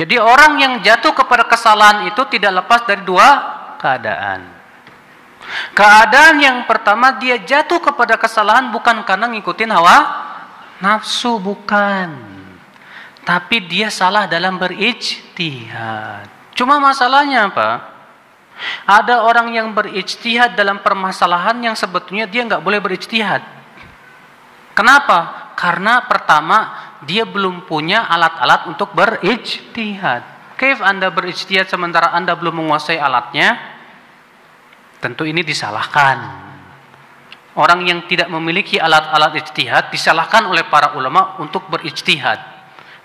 Jadi orang yang jatuh kepada kesalahan itu tidak lepas dari dua keadaan. Keadaan yang pertama dia jatuh kepada kesalahan bukan karena ngikutin hawa nafsu bukan. Tapi dia salah dalam berijtihad. Cuma masalahnya apa? Ada orang yang berijtihad dalam permasalahan yang sebetulnya dia nggak boleh berijtihad. Kenapa? Karena pertama dia belum punya alat-alat untuk berijtihad. Kaif Anda berijtihad sementara Anda belum menguasai alatnya? Tentu ini disalahkan. Orang yang tidak memiliki alat-alat ijtihad disalahkan oleh para ulama untuk berijtihad.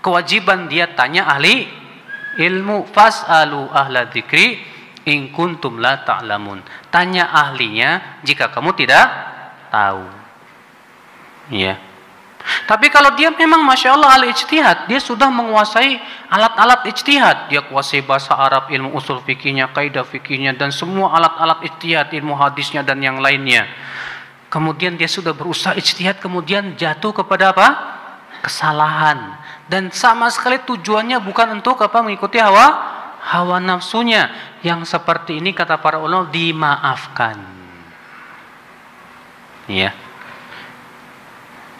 Kewajiban dia tanya ahli ilmu fas'alu ahla dzikri in kuntum la ta'lamun. Tanya ahlinya jika kamu tidak tahu. Ya. Tapi kalau dia memang masya Allah ahli ijtihad, dia sudah menguasai alat-alat ijtihad. Dia kuasai bahasa Arab, ilmu usul fikihnya, kaidah fikihnya, dan semua alat-alat ijtihad, ilmu hadisnya dan yang lainnya. Kemudian dia sudah berusaha ijtihad, kemudian jatuh kepada apa? Kesalahan. Dan sama sekali tujuannya bukan untuk apa mengikuti hawa hawa nafsunya yang seperti ini kata para ulama dimaafkan. Ya.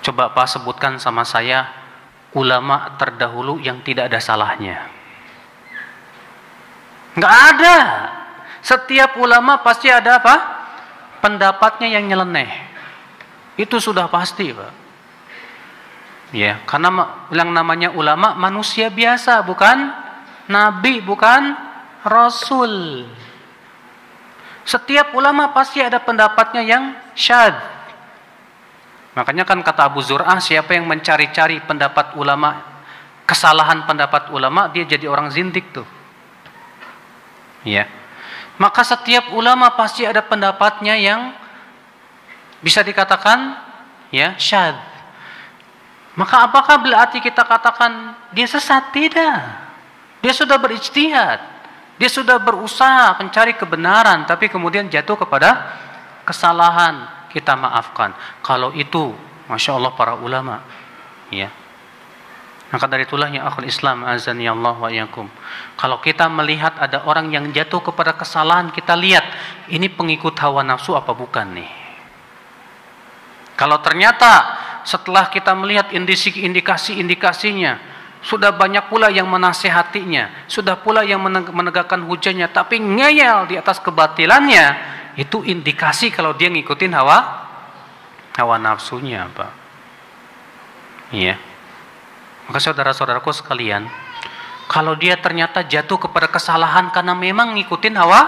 Coba Pak sebutkan sama saya ulama terdahulu yang tidak ada salahnya. Enggak ada. Setiap ulama pasti ada apa? Pendapatnya yang nyeleneh. Itu sudah pasti, Pak. Ya, karena yang namanya ulama manusia biasa, bukan nabi, bukan rasul. Setiap ulama pasti ada pendapatnya yang syad. Makanya kan kata Abu Zur'ah, siapa yang mencari-cari pendapat ulama, kesalahan pendapat ulama, dia jadi orang zindik tuh. Ya. Maka setiap ulama pasti ada pendapatnya yang bisa dikatakan ya syad. Maka apakah berarti kita katakan dia sesat? Tidak. Dia sudah berijtihad. Dia sudah berusaha mencari kebenaran tapi kemudian jatuh kepada kesalahan. Kita maafkan. Kalau itu Masya Allah para ulama ya. Maka dari itulah yang akhul Islam azan ya Allah wa yakum. Kalau kita melihat ada orang yang jatuh kepada kesalahan, kita lihat ini pengikut hawa nafsu apa bukan nih. Kalau ternyata setelah kita melihat indikasi-indikasinya, sudah banyak pula yang menasehatinya, sudah pula yang menegakkan hujannya, tapi ngeyel di atas kebatilannya, itu indikasi kalau dia ngikutin hawa hawa nafsunya, Pak. Iya. Maka saudara-saudaraku sekalian, kalau dia ternyata jatuh kepada kesalahan karena memang ngikutin hawa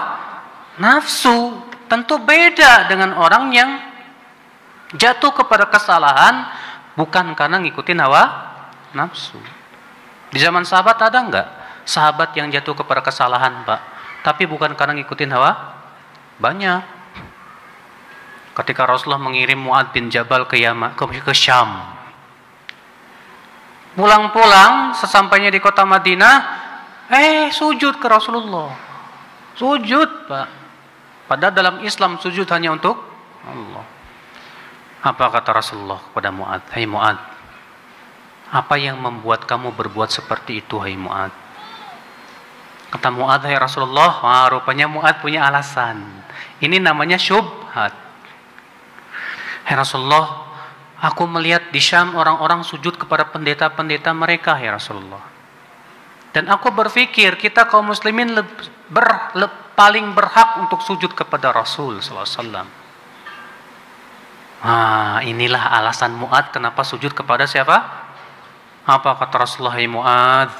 nafsu, tentu beda dengan orang yang jatuh kepada kesalahan bukan karena ngikutin hawa nafsu. Di zaman sahabat ada enggak sahabat yang jatuh kepada kesalahan, Pak? Tapi bukan karena ngikutin hawa? Banyak. Ketika Rasulullah mengirim Muad bin Jabal ke Yaman, ke, Syam, Pulang-pulang, sesampainya di kota Madinah, eh sujud ke Rasulullah. Sujud, Pak. Padahal dalam Islam sujud hanya untuk Allah. Apa kata Rasulullah kepada Mu'ad? Hai hey Mu'ad, apa yang membuat kamu berbuat seperti itu, hai Mu'ad? Kata Mu'ad, hai Rasulullah, wah, rupanya Mu'ad punya alasan. Ini namanya syubhat. Hai Rasulullah, Aku melihat di Syam orang-orang sujud kepada pendeta-pendeta mereka ya Rasulullah. Dan aku berpikir kita kaum muslimin le, ber, le, paling berhak untuk sujud kepada Rasul SAW. Ah, inilah alasan Mu'ad kenapa sujud kepada siapa? Apa kata Rasulullah Mu'ad?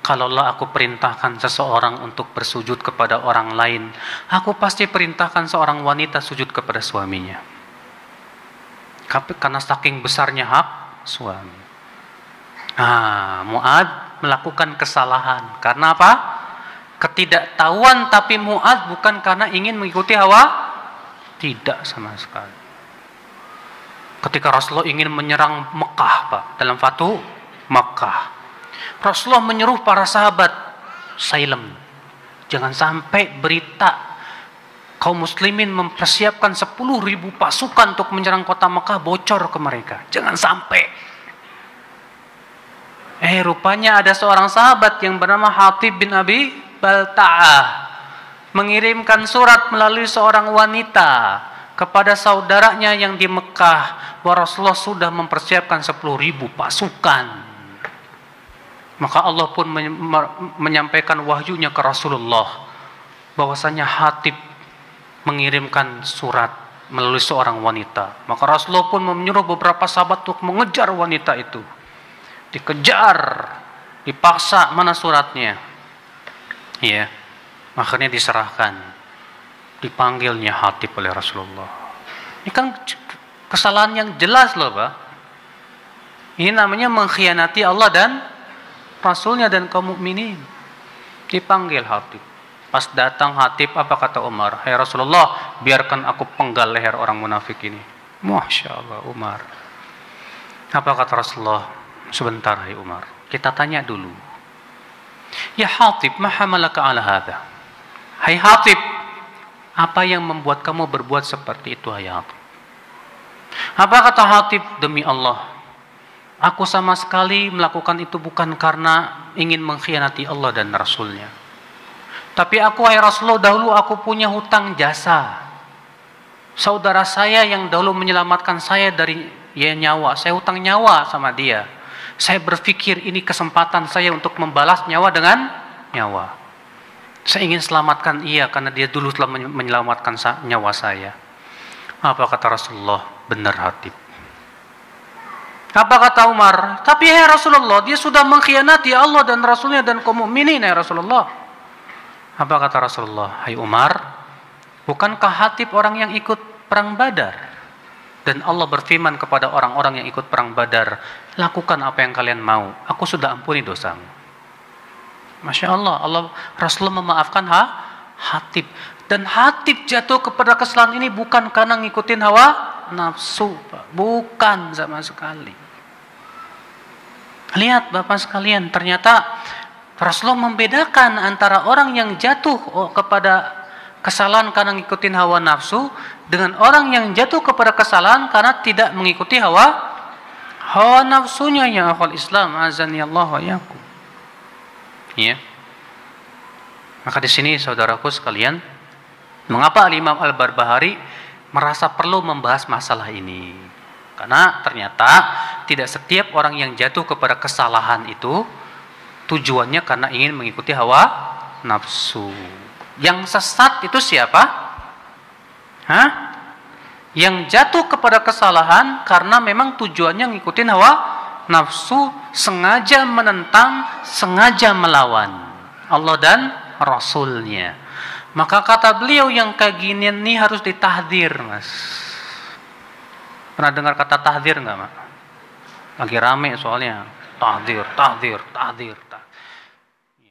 Kalaulah aku perintahkan seseorang untuk bersujud kepada orang lain, aku pasti perintahkan seorang wanita sujud kepada suaminya karena saking besarnya hak suami. Nah, Muad melakukan kesalahan. Karena apa? Ketidaktahuan tapi Muad bukan karena ingin mengikuti hawa. Tidak sama sekali. Ketika Rasulullah ingin menyerang Mekah, Pak, dalam Fatu Mekah. Rasulullah menyuruh para sahabat, silent. Jangan sampai berita kaum muslimin mempersiapkan 10 ribu pasukan untuk menyerang kota Mekah bocor ke mereka. Jangan sampai. Eh rupanya ada seorang sahabat yang bernama Hatib bin Abi Balta'ah mengirimkan surat melalui seorang wanita kepada saudaranya yang di Mekah bahwa Rasulullah sudah mempersiapkan 10 ribu pasukan. Maka Allah pun menyampaikan wahyunya ke Rasulullah bahwasanya Hatib mengirimkan surat melalui seorang wanita. Maka Rasulullah pun menyuruh beberapa sahabat untuk mengejar wanita itu dikejar, dipaksa mana suratnya. Ya, akhirnya diserahkan. Dipanggilnya hati oleh Rasulullah. Ini kan kesalahan yang jelas loh, Pak. Ini namanya mengkhianati Allah dan Rasulnya dan kaum mukminin. Dipanggil Hatib. Pas datang Hatib, apa kata Umar? Hai Rasulullah, biarkan aku penggal leher orang munafik ini. Masya Allah, Umar. Apa kata Rasulullah? Sebentar hai Umar. Kita tanya dulu. Ya Hatib, mahamalaka ala hadha? Hai Hatib, apa yang membuat kamu berbuat seperti itu hai Hatib? Apa kata Hatib? Demi Allah, aku sama sekali melakukan itu bukan karena ingin mengkhianati Allah dan Rasulnya. Tapi aku hai Rasulullah dahulu aku punya hutang jasa. Saudara saya yang dahulu menyelamatkan saya dari ya nyawa, saya hutang nyawa sama dia. Saya berpikir ini kesempatan saya untuk membalas nyawa dengan nyawa. Saya ingin selamatkan ia karena dia dulu telah menyelamatkan nyawa saya. Apa kata Rasulullah? Benar Hatib. Apa kata Umar? Tapi ya Rasulullah, dia sudah mengkhianati Allah dan Rasulnya dan kaum mukminin ya Rasulullah. Apa kata Rasulullah? Hai Umar, bukankah Hatib orang yang ikut perang Badar? Dan Allah berfirman kepada orang-orang yang ikut perang Badar, lakukan apa yang kalian mau. Aku sudah ampuni dosamu. Masya Allah, Allah Rasulullah memaafkan ha, hatib. Dan hatib jatuh kepada kesalahan ini bukan karena ngikutin hawa nafsu, bukan sama sekali. Lihat Bapak sekalian, ternyata Rasulullah membedakan antara orang yang jatuh kepada kesalahan karena ngikutin hawa nafsu dengan orang yang jatuh kepada kesalahan karena tidak mengikuti hawa hawa nafsunya ya akhwal Islam azan ya Allah yakum. Ya. Maka di sini saudaraku sekalian, mengapa Imam Al-Barbahari merasa perlu membahas masalah ini? Karena ternyata tidak setiap orang yang jatuh kepada kesalahan itu tujuannya karena ingin mengikuti hawa nafsu. Yang sesat itu siapa? Hah? Yang jatuh kepada kesalahan karena memang tujuannya ngikutin hawa nafsu, sengaja menentang, sengaja melawan Allah dan Rasulnya. Maka kata beliau yang kayak gini ini harus ditahdir, mas. Pernah dengar kata tahdir nggak, mak? Lagi rame soalnya. Tahdir, tahdir, tahdir.